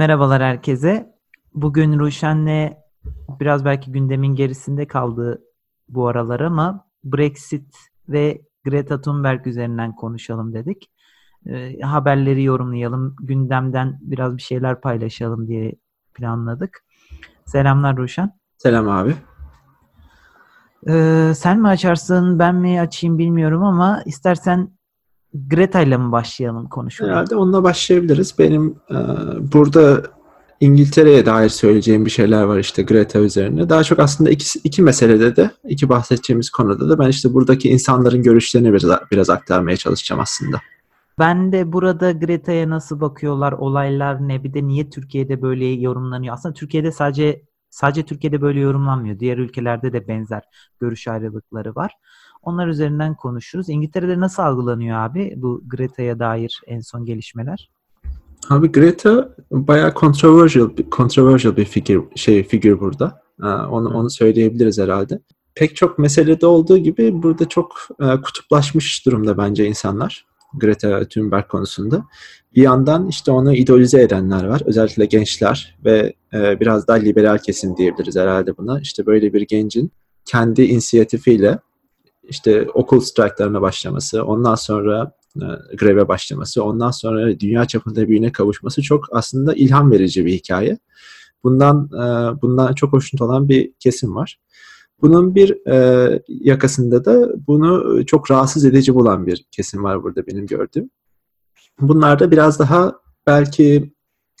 Merhabalar herkese. Bugün Ruşen'le biraz belki gündemin gerisinde kaldı bu aralar ama Brexit ve Greta Thunberg üzerinden konuşalım dedik. E, haberleri yorumlayalım, gündemden biraz bir şeyler paylaşalım diye planladık. Selamlar Ruşen. Selam abi. Ee, sen mi açarsın, ben mi açayım bilmiyorum ama istersen Greta ile mi başlayalım konuşmaya? Herhalde onunla başlayabiliriz. Benim e, burada İngiltere'ye dair söyleyeceğim bir şeyler var işte Greta üzerine. Daha çok aslında iki, iki meselede de, iki bahsedeceğimiz konuda da ben işte buradaki insanların görüşlerini biraz, biraz aktarmaya çalışacağım aslında. Ben de burada Greta'ya nasıl bakıyorlar, olaylar ne, bir de niye Türkiye'de böyle yorumlanıyor? Aslında Türkiye'de sadece sadece Türkiye'de böyle yorumlanmıyor. Diğer ülkelerde de benzer görüş ayrılıkları var. Onlar üzerinden konuşuruz. İngiltere'de nasıl algılanıyor abi bu Greta'ya dair en son gelişmeler? Abi Greta bayağı controversial, controversial bir figür, şey figür burada. Onu, onu söyleyebiliriz herhalde. Pek çok meselede olduğu gibi burada çok e, kutuplaşmış durumda bence insanlar. Greta Thunberg konusunda. Bir yandan işte onu idolize edenler var. Özellikle gençler ve e, biraz daha liberal kesim diyebiliriz herhalde buna. İşte böyle bir gencin kendi inisiyatifiyle işte okul strike'larına başlaması, ondan sonra e, greve başlaması, ondan sonra dünya çapında büyüğüne kavuşması çok aslında ilham verici bir hikaye. Bundan e, bundan çok hoşnut olan bir kesim var. Bunun bir e, yakasında da bunu çok rahatsız edici bulan bir kesim var burada benim gördüğüm. Bunlar da biraz daha belki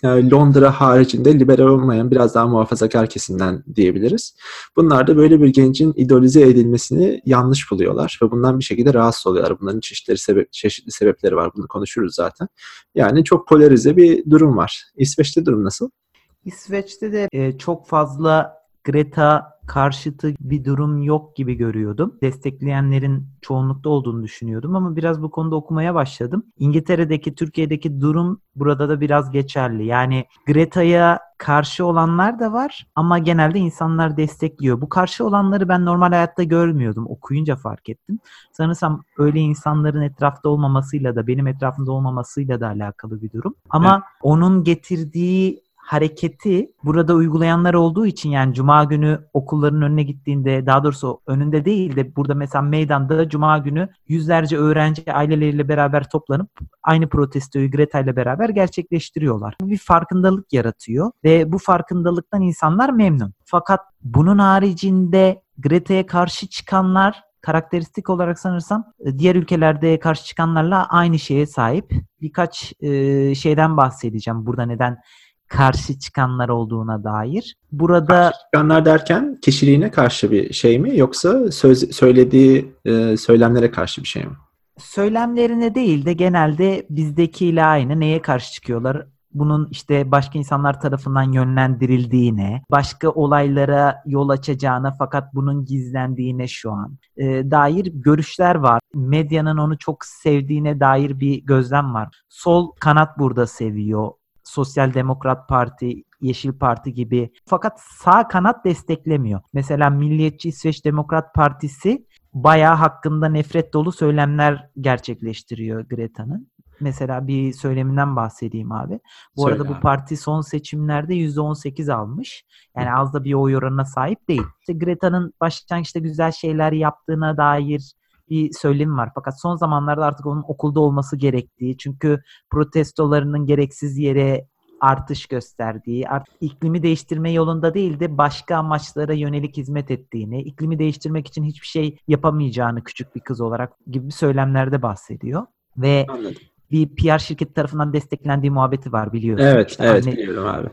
Londra haricinde liberal olmayan biraz daha muhafazakar kesimden diyebiliriz. Bunlar da böyle bir gencin idolize edilmesini yanlış buluyorlar ve bundan bir şekilde rahatsız oluyorlar. Bunların çeşitleri sebep, çeşitli sebepleri var. Bunu konuşuruz zaten. Yani çok polarize bir durum var. İsveç'te durum nasıl? İsveç'te de e, çok fazla Greta karşıtı bir durum yok gibi görüyordum. Destekleyenlerin çoğunlukta olduğunu düşünüyordum ama biraz bu konuda okumaya başladım. İngiltere'deki, Türkiye'deki durum burada da biraz geçerli. Yani Greta'ya karşı olanlar da var ama genelde insanlar destekliyor. Bu karşı olanları ben normal hayatta görmüyordum. Okuyunca fark ettim. Sanırsam öyle insanların etrafta olmamasıyla da benim etrafımda olmamasıyla da alakalı bir durum. Ama evet. onun getirdiği hareketi burada uygulayanlar olduğu için yani cuma günü okulların önüne gittiğinde daha doğrusu önünde değil de burada mesela meydanda cuma günü yüzlerce öğrenci aileleriyle beraber toplanıp aynı protestoyu Greta ile beraber gerçekleştiriyorlar. Bir farkındalık yaratıyor ve bu farkındalıktan insanlar memnun. Fakat bunun haricinde Greta'ya karşı çıkanlar karakteristik olarak sanırsam e, diğer ülkelerde karşı çıkanlarla aynı şeye sahip. Birkaç e, şeyden bahsedeceğim burada neden karşı çıkanlar olduğuna dair. Burada karşı çıkanlar derken kişiliğine karşı bir şey mi yoksa söz, söylediği e, söylemlere karşı bir şey mi? Söylemlerine değil de genelde bizdekiyle aynı neye karşı çıkıyorlar? Bunun işte başka insanlar tarafından yönlendirildiğine, başka olaylara yol açacağına fakat bunun gizlendiğine şu an e, dair görüşler var. Medyanın onu çok sevdiğine dair bir gözlem var. Sol kanat burada seviyor Sosyal Demokrat Parti, Yeşil Parti gibi. Fakat sağ kanat desteklemiyor. Mesela Milliyetçi İsveç Demokrat Partisi bayağı hakkında nefret dolu söylemler gerçekleştiriyor Greta'nın. Mesela bir söyleminden bahsedeyim abi. Bu Söyle arada bu parti son seçimlerde %18 almış. Yani az da bir oy oranına sahip değil. İşte Greta'nın başlangıçta güzel şeyler yaptığına dair bir söylemi var. Fakat son zamanlarda artık onun okulda olması gerektiği, çünkü protestolarının gereksiz yere artış gösterdiği, artık iklimi değiştirme yolunda değil de başka amaçlara yönelik hizmet ettiğini, iklimi değiştirmek için hiçbir şey yapamayacağını küçük bir kız olarak gibi söylemlerde bahsediyor. Ve Anladım. bir PR şirketi tarafından desteklendiği muhabbeti var biliyorsun. Evet, işte evet anne, biliyorum abi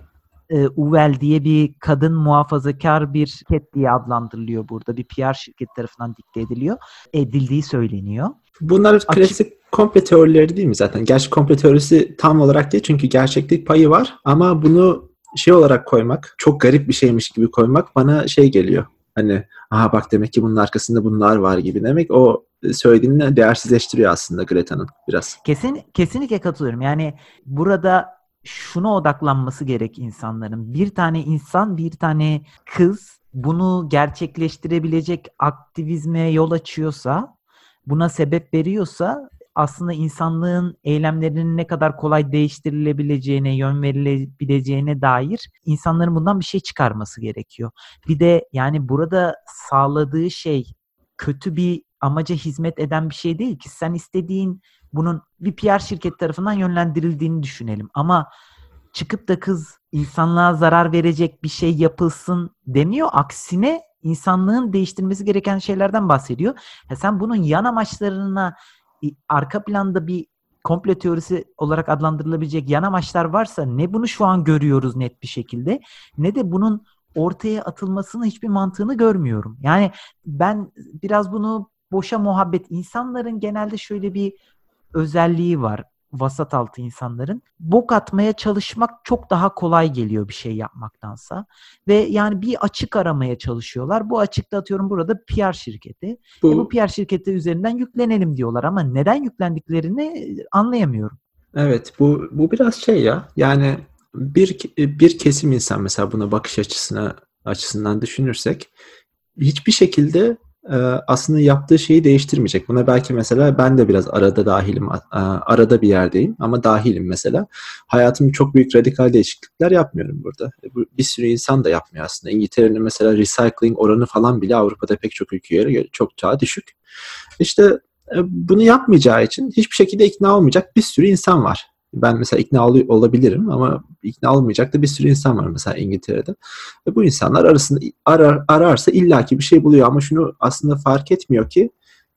e, Uvel diye bir kadın muhafazakar bir şirket diye adlandırılıyor burada. Bir PR şirket tarafından dikte ediliyor. Edildiği söyleniyor. Bunlar Açık... klasik komple teorileri değil mi zaten? Gerçi komple teorisi tam olarak değil çünkü gerçeklik payı var ama bunu şey olarak koymak, çok garip bir şeymiş gibi koymak bana şey geliyor. Hani aha bak demek ki bunun arkasında bunlar var gibi demek o söylediğini değersizleştiriyor aslında Greta'nın biraz. Kesin kesinlikle katılıyorum. Yani burada şuna odaklanması gerek insanların. Bir tane insan, bir tane kız bunu gerçekleştirebilecek aktivizme yol açıyorsa, buna sebep veriyorsa aslında insanlığın eylemlerinin ne kadar kolay değiştirilebileceğine, yön verilebileceğine dair insanların bundan bir şey çıkarması gerekiyor. Bir de yani burada sağladığı şey kötü bir amaca hizmet eden bir şey değil ki. Sen istediğin bunun bir PR şirket tarafından yönlendirildiğini düşünelim. Ama çıkıp da kız insanlığa zarar verecek bir şey yapılsın demiyor. Aksine insanlığın değiştirmesi gereken şeylerden bahsediyor. Ya sen bunun yan amaçlarına arka planda bir komple teorisi olarak adlandırılabilecek yan amaçlar varsa ne bunu şu an görüyoruz net bir şekilde ne de bunun ortaya atılmasının hiçbir mantığını görmüyorum. Yani ben biraz bunu boşa muhabbet insanların genelde şöyle bir özelliği var vasat altı insanların. Bok atmaya çalışmak çok daha kolay geliyor bir şey yapmaktansa. Ve yani bir açık aramaya çalışıyorlar. Bu açıkta atıyorum burada PR şirketi. Bu, e bu PR şirketi üzerinden yüklenelim diyorlar ama neden yüklendiklerini anlayamıyorum. Evet bu bu biraz şey ya. Yani bir bir kesim insan mesela buna bakış açısına açısından düşünürsek hiçbir şekilde e, aslında yaptığı şeyi değiştirmeyecek. Buna belki mesela ben de biraz arada dahilim, e, arada bir yerdeyim ama dahilim mesela. Hayatımda çok büyük radikal değişiklikler yapmıyorum burada. E, bir sürü insan da yapmıyor aslında. İngiltere'nin mesela recycling oranı falan bile Avrupa'da pek çok ülkeye göre çok daha düşük. İşte bunu yapmayacağı için hiçbir şekilde ikna olmayacak bir sürü insan var ben mesela ikna ol- olabilirim ama ikna olmayacak da bir sürü insan var mesela İngiltere'de. Ve bu insanlar arasında arar, ararsa illaki bir şey buluyor ama şunu aslında fark etmiyor ki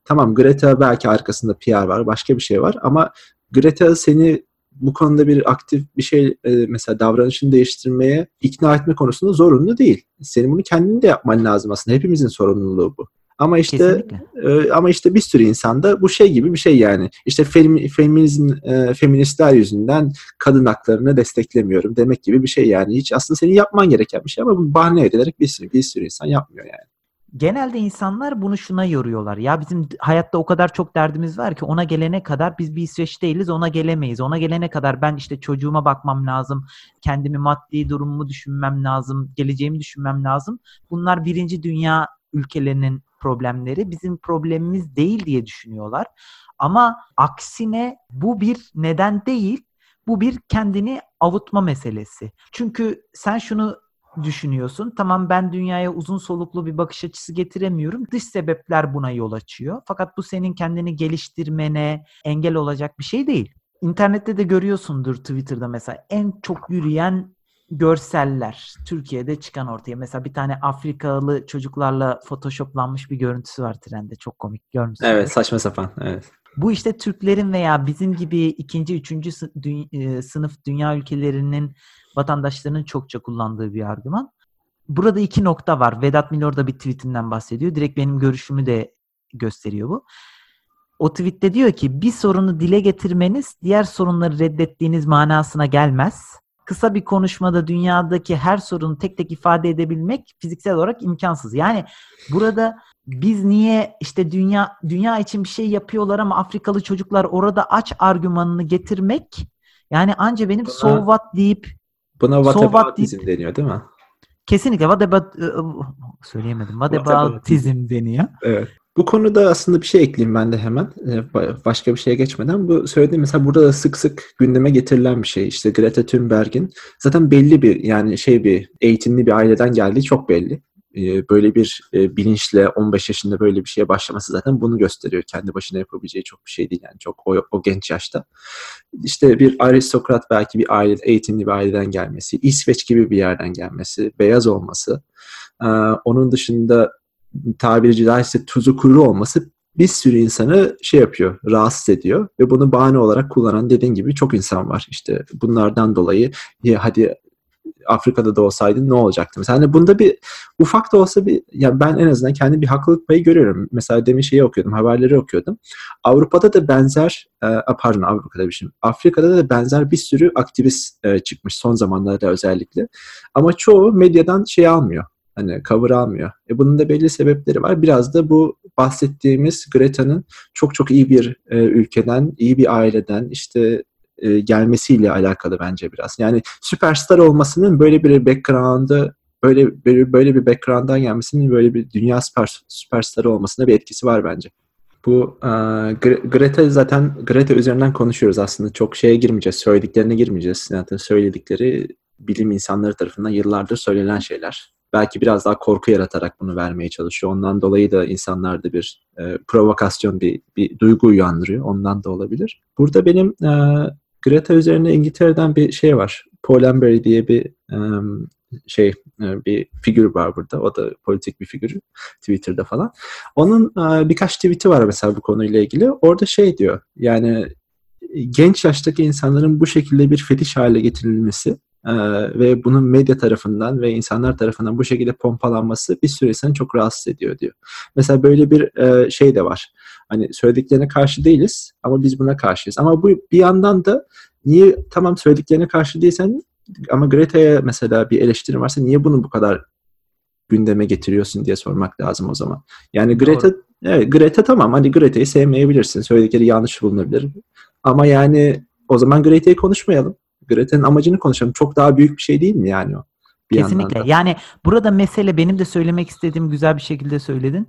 tamam Greta belki arkasında PR var, başka bir şey var ama Greta seni bu konuda bir aktif bir şey e, mesela davranışını değiştirmeye ikna etme konusunda zorunlu değil. Senin bunu kendin de yapman lazım aslında. Hepimizin sorumluluğu bu. Ama işte e, ama işte bir sürü insanda bu şey gibi bir şey yani. İşte fem, feminizm e, feministler yüzünden kadın haklarını desteklemiyorum demek gibi bir şey yani. Hiç aslında senin yapman gereken bir şey ama bu bahane edilerek bir sürü bir sürü insan yapmıyor yani. Genelde insanlar bunu şuna yoruyorlar. Ya bizim hayatta o kadar çok derdimiz var ki ona gelene kadar biz bir İsveç değiliz ona gelemeyiz. Ona gelene kadar ben işte çocuğuma bakmam lazım. Kendimi maddi durumumu düşünmem lazım. Geleceğimi düşünmem lazım. Bunlar birinci dünya ülkelerinin problemleri bizim problemimiz değil diye düşünüyorlar. Ama aksine bu bir neden değil, bu bir kendini avutma meselesi. Çünkü sen şunu düşünüyorsun. Tamam ben dünyaya uzun soluklu bir bakış açısı getiremiyorum. Dış sebepler buna yol açıyor. Fakat bu senin kendini geliştirmene engel olacak bir şey değil. İnternette de görüyorsundur Twitter'da mesela en çok yürüyen görseller Türkiye'de çıkan ortaya. Mesela bir tane Afrikalı çocuklarla photoshoplanmış bir görüntüsü var trende. Çok komik görmüşsün. Evet saçma sapan. Evet. Bu işte Türklerin veya bizim gibi ikinci, üçüncü e, sınıf dünya ülkelerinin vatandaşlarının çokça kullandığı bir argüman. Burada iki nokta var. Vedat Milor da bir tweetinden bahsediyor. Direkt benim görüşümü de gösteriyor bu. O tweette diyor ki bir sorunu dile getirmeniz diğer sorunları reddettiğiniz manasına gelmez kısa bir konuşmada dünyadaki her sorunu tek tek ifade edebilmek fiziksel olarak imkansız. Yani burada biz niye işte dünya dünya için bir şey yapıyorlar ama Afrikalı çocuklar orada aç argümanını getirmek yani anca benim buna, so what deyip buna whataboutism so deniyor değil mi? Kesinlikle what about ıı, söyleyemedim. What, what aboutism deniyor. Evet. Bu konuda aslında bir şey ekleyeyim ben de hemen. Ee, başka bir şeye geçmeden. Bu söylediğim mesela burada da sık sık gündeme getirilen bir şey. İşte Greta Thunberg'in zaten belli bir yani şey bir eğitimli bir aileden geldiği çok belli. Böyle bir bilinçle 15 yaşında böyle bir şeye başlaması zaten bunu gösteriyor. Kendi başına yapabileceği çok bir şey değil yani çok o, o genç yaşta. İşte bir aristokrat belki bir aile, eğitimli bir aileden gelmesi, İsveç gibi bir yerden gelmesi, beyaz olması. Onun dışında tabiri caizse tuzu kuru olması bir sürü insanı şey yapıyor, rahatsız ediyor ve bunu bahane olarak kullanan dediğin gibi çok insan var. İşte bunlardan dolayı ya hadi Afrika'da da olsaydın ne olacaktı? Mesela hani bunda bir ufak da olsa bir ya ben en azından kendi bir haklılık payı görüyorum. Mesela demin şeyi okuyordum, haberleri okuyordum. Avrupa'da da benzer e, pardon Avrupa'da bir şey. Afrika'da da benzer bir sürü aktivist e, çıkmış son zamanlarda özellikle. Ama çoğu medyadan şey almıyor Hani cover almıyor. E bunun da belli sebepleri var. Biraz da bu bahsettiğimiz Greta'nın çok çok iyi bir e, ülkeden, iyi bir aileden işte e, gelmesiyle alakalı bence biraz. Yani süperstar olmasının böyle bir background'ı böyle böyle, böyle bir background'dan gelmesinin böyle bir dünya süper süperstarı olmasına bir etkisi var bence. Bu e, Greta zaten Greta üzerinden konuşuyoruz aslında. Çok şeye girmeyeceğiz, söylediklerine girmeyeceğiz. Zaten söyledikleri bilim insanları tarafından yıllardır söylenen şeyler. Belki biraz daha korku yaratarak bunu vermeye çalışıyor. Ondan dolayı da insanlarda bir e, provokasyon, bir, bir duygu uyandırıyor. Ondan da olabilir. Burada benim e, Greta üzerine İngiltere'den bir şey var. Paul Amberry diye bir e, şey bir figür var burada. O da politik bir figür Twitter'da falan. Onun birkaç tweet'i var mesela bu konuyla ilgili. Orada şey diyor. Yani genç yaştaki insanların bu şekilde bir fetiş hale getirilmesi ee, ve bunun medya tarafından ve insanlar tarafından bu şekilde pompalanması bir süre insanı çok rahatsız ediyor diyor. Mesela böyle bir e, şey de var. Hani söylediklerine karşı değiliz ama biz buna karşıyız. Ama bu bir yandan da niye tamam söylediklerine karşı değilsen ama Greta'ya mesela bir eleştiri varsa niye bunu bu kadar gündeme getiriyorsun diye sormak lazım o zaman. Yani Greta Doğru. evet Greta tamam hani Greta'yı sevmeyebilirsin. Söyledikleri yanlış bulunabilir. Ama yani o zaman Greta'yı konuşmayalım. Greta'nın amacını konuşalım. Çok daha büyük bir şey değil mi yani o? Bir Kesinlikle. Yani burada mesele benim de söylemek istediğim güzel bir şekilde söyledin.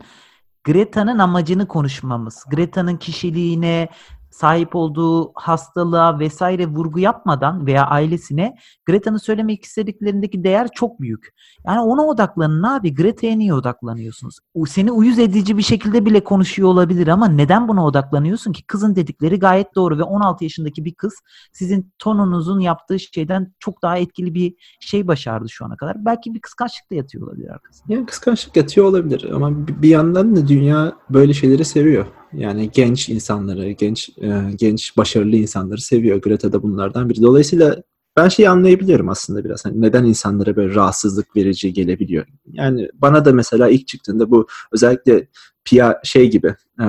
Greta'nın amacını konuşmamız. Greta'nın kişiliğine, sahip olduğu hastalığa vesaire vurgu yapmadan veya ailesine Greta'nın söylemek istediklerindeki değer çok büyük. Yani ona odaklanın abi. Greta'ya niye odaklanıyorsunuz? Seni uyuz edici bir şekilde bile konuşuyor olabilir ama neden buna odaklanıyorsun ki? Kızın dedikleri gayet doğru ve 16 yaşındaki bir kız sizin tonunuzun yaptığı şeyden çok daha etkili bir şey başardı şu ana kadar. Belki bir kıskançlık da yatıyor olabilir arkasında. Yani kıskançlık yatıyor olabilir ama bir yandan da dünya böyle şeyleri seviyor. Yani genç insanları, genç e, genç başarılı insanları seviyor. Greta da bunlardan biri. Dolayısıyla ben şeyi anlayabiliyorum aslında biraz. Hani neden insanlara böyle rahatsızlık verici gelebiliyor. Yani bana da mesela ilk çıktığında bu özellikle PR şey gibi e,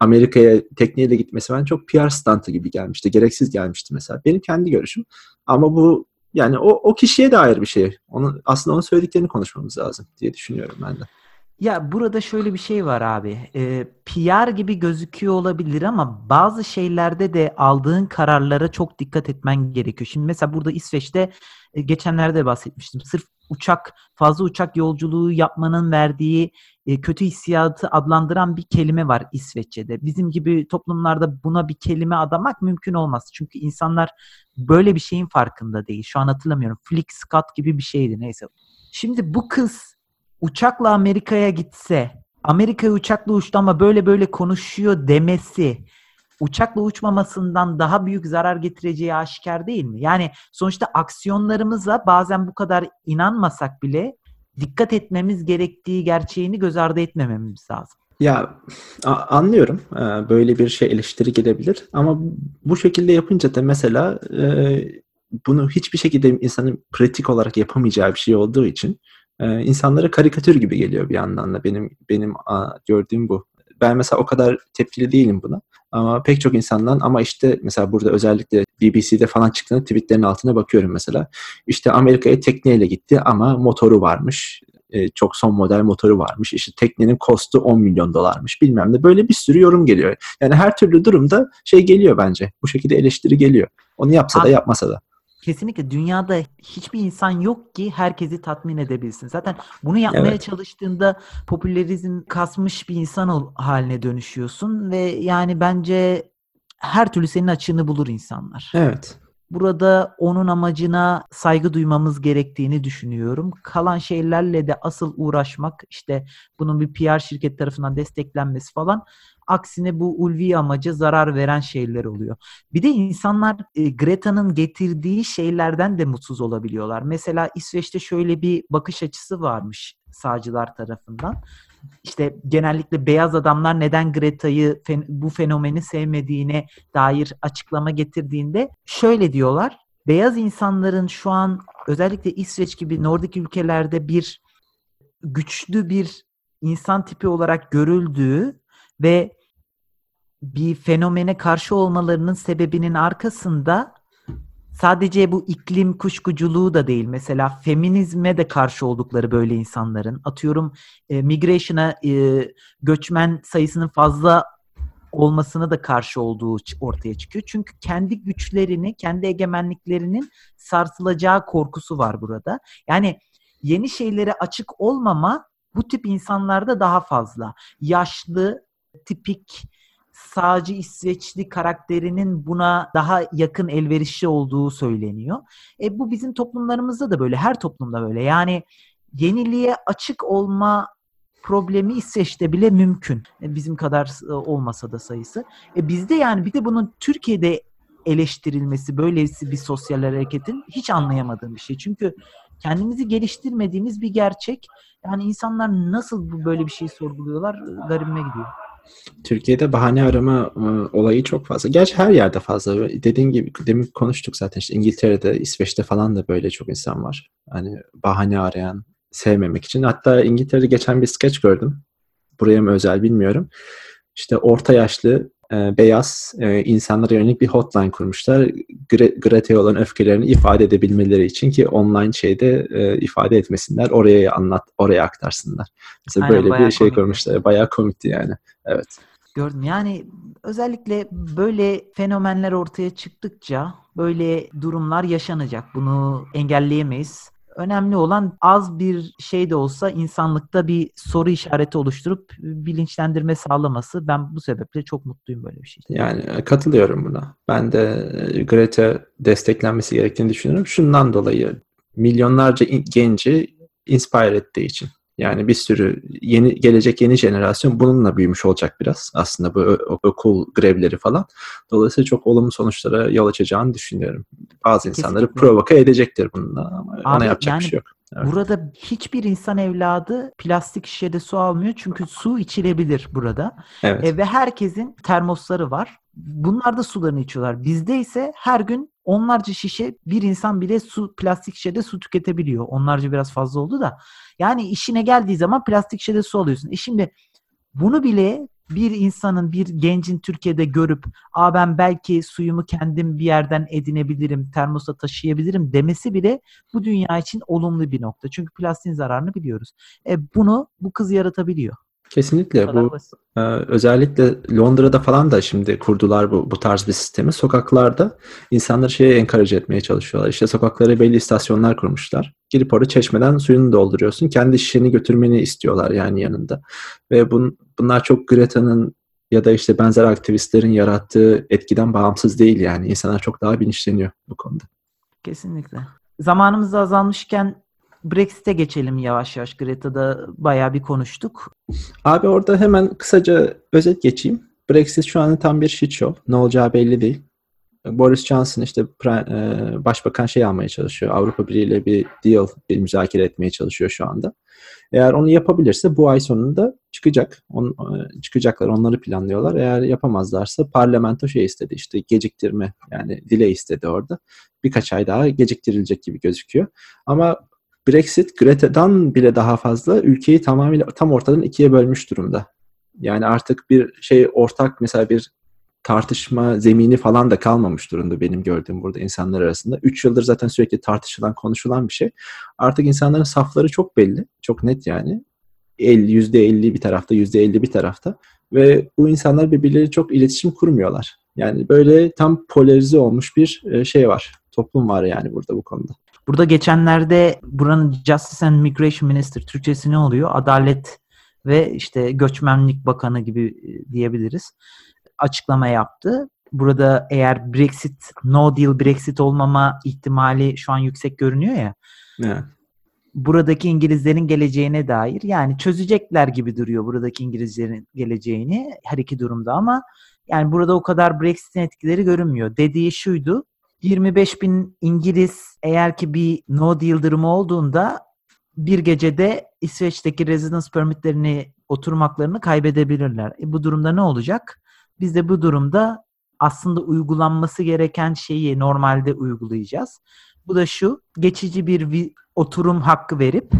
Amerika'ya tekneyle gitmesi ben çok PR stantı gibi gelmişti. Gereksiz gelmişti mesela. Benim kendi görüşüm. Ama bu yani o, o kişiye dair bir şey. Onu, aslında onun söylediklerini konuşmamız lazım diye düşünüyorum ben de. Ya burada şöyle bir şey var abi. E, PR gibi gözüküyor olabilir ama bazı şeylerde de aldığın kararlara çok dikkat etmen gerekiyor. Şimdi mesela burada İsveç'te e, geçenlerde bahsetmiştim. Sırf uçak fazla uçak yolculuğu yapmanın verdiği e, kötü hissiyatı adlandıran bir kelime var İsveççe'de. Bizim gibi toplumlarda buna bir kelime adamak mümkün olmaz. Çünkü insanlar böyle bir şeyin farkında değil. Şu an hatırlamıyorum. Flixkat gibi bir şeydi neyse. Şimdi bu kız uçakla Amerika'ya gitse, Amerika'ya uçakla uçtu ama böyle böyle konuşuyor demesi uçakla uçmamasından daha büyük zarar getireceği aşikar değil mi? Yani sonuçta aksiyonlarımıza bazen bu kadar inanmasak bile dikkat etmemiz gerektiği gerçeğini göz ardı etmememiz lazım. Ya anlıyorum. Böyle bir şey eleştiri gelebilir. Ama bu şekilde yapınca da mesela bunu hiçbir şekilde insanın pratik olarak yapamayacağı bir şey olduğu için e, insanlara karikatür gibi geliyor bir yandan da benim benim a, gördüğüm bu. Ben mesela o kadar tepkili değilim buna. Ama pek çok insandan ama işte mesela burada özellikle BBC'de falan çıktığında tweetlerin altına bakıyorum mesela. İşte Amerika'ya tekneyle gitti ama motoru varmış. E, çok son model motoru varmış. İşte teknenin kostu 10 milyon dolarmış bilmem ne. Böyle bir sürü yorum geliyor. Yani her türlü durumda şey geliyor bence. Bu şekilde eleştiri geliyor. Onu yapsa da yapmasa da. Kesinlikle dünyada hiçbir insan yok ki herkesi tatmin edebilsin. Zaten bunu yapmaya evet. çalıştığında popülerizm kasmış bir insan haline dönüşüyorsun ve yani bence her türlü senin açığını bulur insanlar. Evet. Burada onun amacına saygı duymamız gerektiğini düşünüyorum. Kalan şeylerle de asıl uğraşmak işte bunun bir PR şirket tarafından desteklenmesi falan Aksine bu ulvi amaca zarar veren şeyler oluyor. Bir de insanlar e, Greta'nın getirdiği şeylerden de mutsuz olabiliyorlar. Mesela İsveç'te şöyle bir bakış açısı varmış sağcılar tarafından. İşte genellikle beyaz adamlar neden Greta'yı bu fenomeni sevmediğine dair açıklama getirdiğinde şöyle diyorlar. Beyaz insanların şu an özellikle İsveç gibi Nordik ülkelerde bir güçlü bir insan tipi olarak görüldüğü ve bir fenomene karşı olmalarının sebebinin arkasında sadece bu iklim kuşkuculuğu da değil. Mesela feminizme de karşı oldukları böyle insanların. Atıyorum e, migration'a e, göçmen sayısının fazla olmasına da karşı olduğu ortaya çıkıyor. Çünkü kendi güçlerini, kendi egemenliklerinin sarsılacağı korkusu var burada. Yani yeni şeylere açık olmama bu tip insanlarda daha fazla. Yaşlı, tipik sağcı İsveçli karakterinin buna daha yakın elverişli olduğu söyleniyor. E bu bizim toplumlarımızda da böyle, her toplumda böyle. Yani yeniliğe açık olma problemi İsveç'te bile mümkün. E, bizim kadar e, olmasa da sayısı. E bizde yani bir de bunun Türkiye'de eleştirilmesi böylesi bir sosyal hareketin hiç anlayamadığım bir şey. Çünkü kendimizi geliştirmediğimiz bir gerçek. Yani insanlar nasıl böyle bir şey sorguluyorlar garibime gidiyor. Türkiye'de bahane arama e, olayı çok fazla. Gerçi her yerde fazla. Dediğin gibi demin konuştuk zaten işte İngiltere'de, İsveç'te falan da böyle çok insan var. Hani bahane arayan, sevmemek için. Hatta İngiltere'de geçen bir sketch gördüm. Buraya mı özel bilmiyorum. İşte orta yaşlı e, beyaz e, insanlara yönelik bir hotline kurmuşlar. Gre- olan öfkelerini ifade edebilmeleri için ki online şeyde e, ifade etmesinler. Oraya anlat, oraya aktarsınlar. Mesela Aynen, böyle bir şey komikti. kurmuşlar. Bayağı komikti yani. Evet. Gördüm. Yani özellikle böyle fenomenler ortaya çıktıkça böyle durumlar yaşanacak. Bunu engelleyemeyiz. Önemli olan az bir şey de olsa insanlıkta bir soru işareti oluşturup bilinçlendirme sağlaması. Ben bu sebeple çok mutluyum böyle bir şey. Yani e, katılıyorum buna. Ben de e, Greta desteklenmesi gerektiğini düşünüyorum. Şundan dolayı milyonlarca genci inspire ettiği için. Yani bir sürü yeni gelecek yeni jenerasyon bununla büyümüş olacak biraz aslında bu okul grevleri falan. Dolayısıyla çok olumlu sonuçlara yol açacağını düşünüyorum. Bazı insanları Kesinlikle. provoke edecektir bununla ama ona Abi, yapacak yani bir şey yok. Evet. Burada hiçbir insan evladı plastik şişede su almıyor çünkü su içilebilir burada. Evet. E, ve herkesin termosları var. Bunlar da sularını içiyorlar. Bizde ise her gün onlarca şişe bir insan bile su plastik şişede su tüketebiliyor. Onlarca biraz fazla oldu da. Yani işine geldiği zaman plastik şişede su alıyorsun. E şimdi bunu bile bir insanın, bir gencin Türkiye'de görüp Aa ben belki suyumu kendim bir yerden edinebilirim, termosa taşıyabilirim demesi bile bu dünya için olumlu bir nokta. Çünkü plastiğin zararını biliyoruz. E bunu bu kız yaratabiliyor. Kesinlikle Bu kadar bu basit. Ee, özellikle Londra'da falan da şimdi kurdular bu, bu tarz bir sistemi. Sokaklarda insanları şeye encourage etmeye çalışıyorlar. İşte sokaklara belli istasyonlar kurmuşlar. Girip orada çeşmeden suyunu dolduruyorsun. Kendi şişeni götürmeni istiyorlar yani yanında. Ve bun, bunlar çok Greta'nın ya da işte benzer aktivistlerin yarattığı etkiden bağımsız değil yani. İnsanlar çok daha bilinçleniyor bu konuda. Kesinlikle. Zamanımız azalmışken Brexit'e geçelim yavaş yavaş. Greta'da bayağı bir konuştuk. Abi orada hemen kısaca özet geçeyim. Brexit şu an tam bir shit show. Ne olacağı belli değil. Boris Johnson işte e, başbakan şey almaya çalışıyor. Avrupa Birliği ile bir deal, bir müzakere etmeye çalışıyor şu anda. Eğer onu yapabilirse bu ay sonunda çıkacak. On, e, çıkacaklar, onları planlıyorlar. Eğer yapamazlarsa parlamento şey istedi işte geciktirme yani delay istedi orada. Birkaç ay daha geciktirilecek gibi gözüküyor. Ama Brexit Greta'dan bile daha fazla ülkeyi tamamıyla tam ortadan ikiye bölmüş durumda. Yani artık bir şey ortak mesela bir tartışma zemini falan da kalmamış durumda benim gördüğüm burada insanlar arasında. Üç yıldır zaten sürekli tartışılan, konuşulan bir şey. Artık insanların safları çok belli. Çok net yani. El, %50 bir tarafta, %50 bir tarafta. Ve bu insanlar birbirleriyle çok iletişim kurmuyorlar. Yani böyle tam polarize olmuş bir e, şey var. Toplum var yani burada bu konuda. Burada geçenlerde buranın Justice and Migration Minister, Türkçesi ne oluyor? Adalet ve işte Göçmenlik Bakanı gibi e, diyebiliriz. Açıklama yaptı. Burada eğer Brexit, no deal Brexit olmama ihtimali şu an yüksek görünüyor ya. Evet. buradaki İngilizlerin geleceğine dair yani çözecekler gibi duruyor buradaki İngilizlerin geleceğini her iki durumda ama yani burada o kadar Brexit'in etkileri görünmüyor. Dediği şuydu 25 bin İngiliz eğer ki bir no deal durumu olduğunda bir gecede İsveç'teki residence permitlerini oturum haklarını kaybedebilirler. E bu durumda ne olacak? Biz de bu durumda aslında uygulanması gereken şeyi normalde uygulayacağız. Bu da şu, geçici bir oturum hakkı verip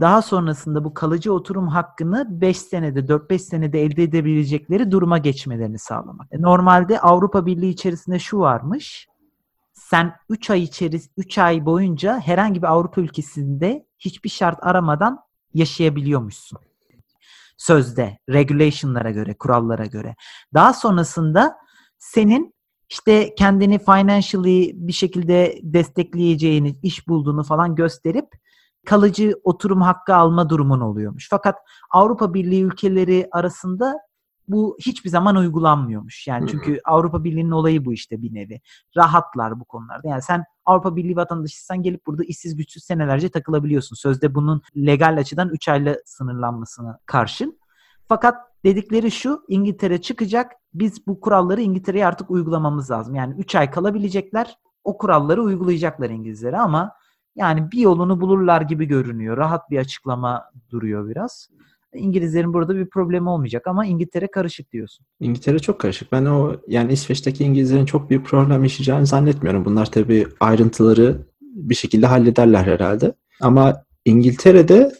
daha sonrasında bu kalıcı oturum hakkını 5 senede, 4-5 senede elde edebilecekleri duruma geçmelerini sağlamak. E, Normalde Avrupa Birliği içerisinde şu varmış. Sen 3 ay içeris 3 ay boyunca herhangi bir Avrupa ülkesinde hiçbir şart aramadan yaşayabiliyormuşsun. Sözde, regulation'lara göre, kurallara göre. Daha sonrasında senin işte kendini financially bir şekilde destekleyeceğini, iş bulduğunu falan gösterip kalıcı oturum hakkı alma durumun oluyormuş. Fakat Avrupa Birliği ülkeleri arasında bu hiçbir zaman uygulanmıyormuş. Yani çünkü Avrupa Birliği'nin olayı bu işte bir nevi. Rahatlar bu konularda. Yani sen Avrupa Birliği vatandaşıysan gelip burada işsiz güçsüz senelerce takılabiliyorsun. Sözde bunun legal açıdan 3 ayla sınırlanmasına karşın. Fakat dedikleri şu İngiltere çıkacak. Biz bu kuralları İngiltere'ye artık uygulamamız lazım. Yani 3 ay kalabilecekler. O kuralları uygulayacaklar İngilizlere ama yani bir yolunu bulurlar gibi görünüyor. Rahat bir açıklama duruyor biraz. İngilizlerin burada bir problemi olmayacak ama İngiltere karışık diyorsun. İngiltere çok karışık. Ben o yani İsveç'teki İngilizlerin çok büyük problem yaşayacağını zannetmiyorum. Bunlar tabii ayrıntıları bir şekilde hallederler herhalde. Ama İngiltere'de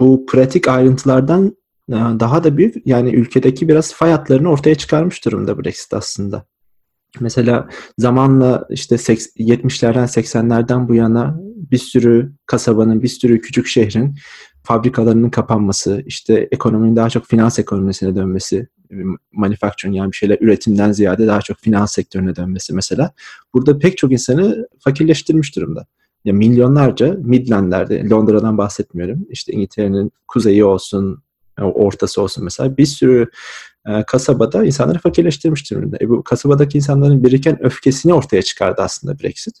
bu pratik ayrıntılardan e, daha da büyük yani ülkedeki biraz fay hatlarını ortaya çıkarmış durumda Brexit aslında. Mesela zamanla işte 70'lerden 80'lerden bu yana bir sürü kasabanın, bir sürü küçük şehrin fabrikalarının kapanması, işte ekonominin daha çok finans ekonomisine dönmesi, manufacturing yani bir şeyler üretimden ziyade daha çok finans sektörüne dönmesi mesela. Burada pek çok insanı fakirleştirmiş durumda. Ya milyonlarca Midland'lerde, Londra'dan bahsetmiyorum. İşte İngiltere'nin kuzeyi olsun, ortası olsun mesela bir sürü e, kasabada insanları fakirleştirmiş durumda. E, bu kasabadaki insanların biriken öfkesini ortaya çıkardı aslında Brexit.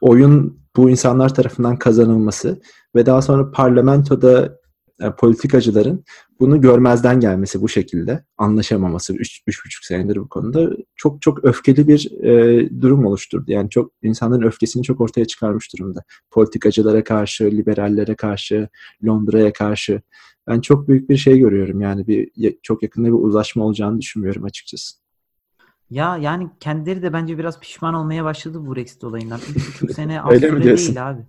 Oyun bu insanlar tarafından kazanılması ve daha sonra parlamentoda e, politikacıların bunu görmezden gelmesi bu şekilde anlaşamaması 3,5 senedir bu konuda çok çok öfkeli bir e, durum oluşturdu. Yani çok insanların öfkesini çok ortaya çıkarmış durumda. Politikacılara karşı, liberallere karşı, Londra'ya karşı. Ben çok büyük bir şey görüyorum yani bir çok yakında bir uzlaşma olacağını düşünmüyorum açıkçası. Ya yani kendileri de bence biraz pişman olmaya başladı bu Brexit olayından. 3,5 sene az süre değil abi.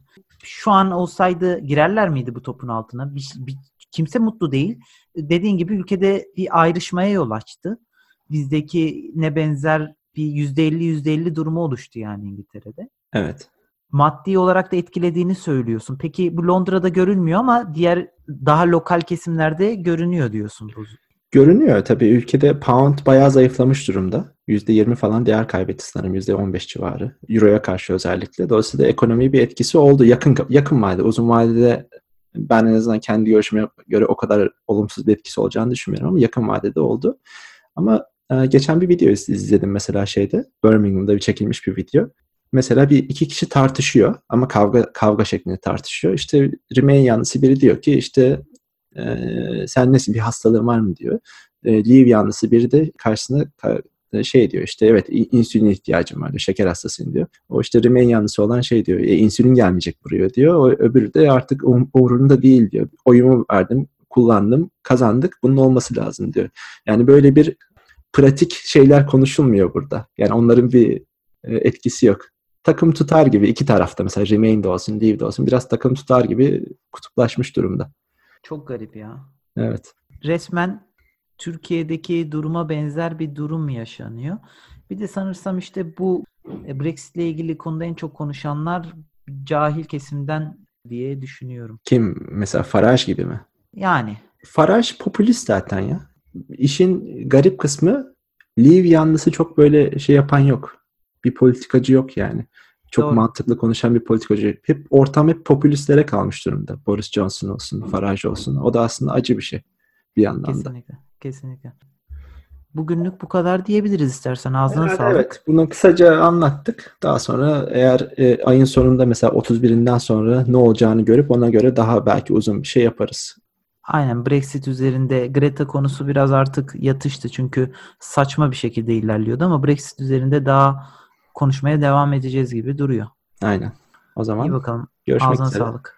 Şu an olsaydı girerler miydi bu topun altına? Bir, bir, kimse mutlu değil. Dediğin gibi ülkede bir ayrışmaya yol açtı. Bizdeki ne benzer bir %50 %50 durumu oluştu yani İngiltere'de. Evet. Maddi olarak da etkilediğini söylüyorsun. Peki bu Londra'da görülmüyor ama diğer daha lokal kesimlerde görünüyor diyorsun bu Görünüyor tabii ülkede pound bayağı zayıflamış durumda. %20 falan değer kaybetti sanırım %15 civarı. Euro'ya karşı özellikle. Dolayısıyla ekonomi bir etkisi oldu. Yakın yakın vadede, uzun vadede ben en azından kendi görüşüme göre o kadar olumsuz bir etkisi olacağını düşünmüyorum ama yakın vadede oldu. Ama e, geçen bir video izledim mesela şeyde. Birmingham'da bir çekilmiş bir video. Mesela bir iki kişi tartışıyor ama kavga kavga şeklinde tartışıyor. İşte Remain yanlısı biri diyor ki işte sen nesin bir hastalığın var mı diyor. E, Leave yanlısı biri de karşısına şey diyor işte evet insülin ihtiyacım var diyor. Şeker hastasıyım diyor. O işte Remain yanlısı olan şey diyor. E, insülin gelmeyecek buraya diyor. O öbürü de artık um, umurumda değil diyor. Oyumu verdim, kullandım, kazandık. Bunun olması lazım diyor. Yani böyle bir pratik şeyler konuşulmuyor burada. Yani onların bir e, etkisi yok. Takım tutar gibi iki tarafta mesela Remain de olsun, Leave de olsun biraz takım tutar gibi kutuplaşmış durumda. Çok garip ya. Evet. Resmen Türkiye'deki duruma benzer bir durum yaşanıyor. Bir de sanırsam işte bu e, Brexit ile ilgili konuda en çok konuşanlar cahil kesimden diye düşünüyorum. Kim? Mesela Farage gibi mi? Yani. Farage popülist zaten ya. İşin garip kısmı Leave yanlısı çok böyle şey yapan yok. Bir politikacı yok yani. Çok Doğru. mantıklı konuşan bir politikacı. Hep ortam hep popülistlere kalmış durumda. Boris Johnson olsun, Farage olsun. O da aslında acı bir şey bir yandan Kesinlikle. da. Kesinlikle. Kesinlikle. Bugünlük bu kadar diyebiliriz istersen. Ağzına Herhalde sağlık. Evet. Bunu kısaca anlattık. Daha sonra eğer e, ayın sonunda mesela 31'inden sonra ne olacağını görüp ona göre daha belki uzun bir şey yaparız. Aynen Brexit üzerinde Greta konusu biraz artık yatıştı çünkü saçma bir şekilde ilerliyordu ama Brexit üzerinde daha konuşmaya devam edeceğiz gibi duruyor. Aynen. O zaman İyi bakalım. görüşmek Ağzına üzere. sağlık.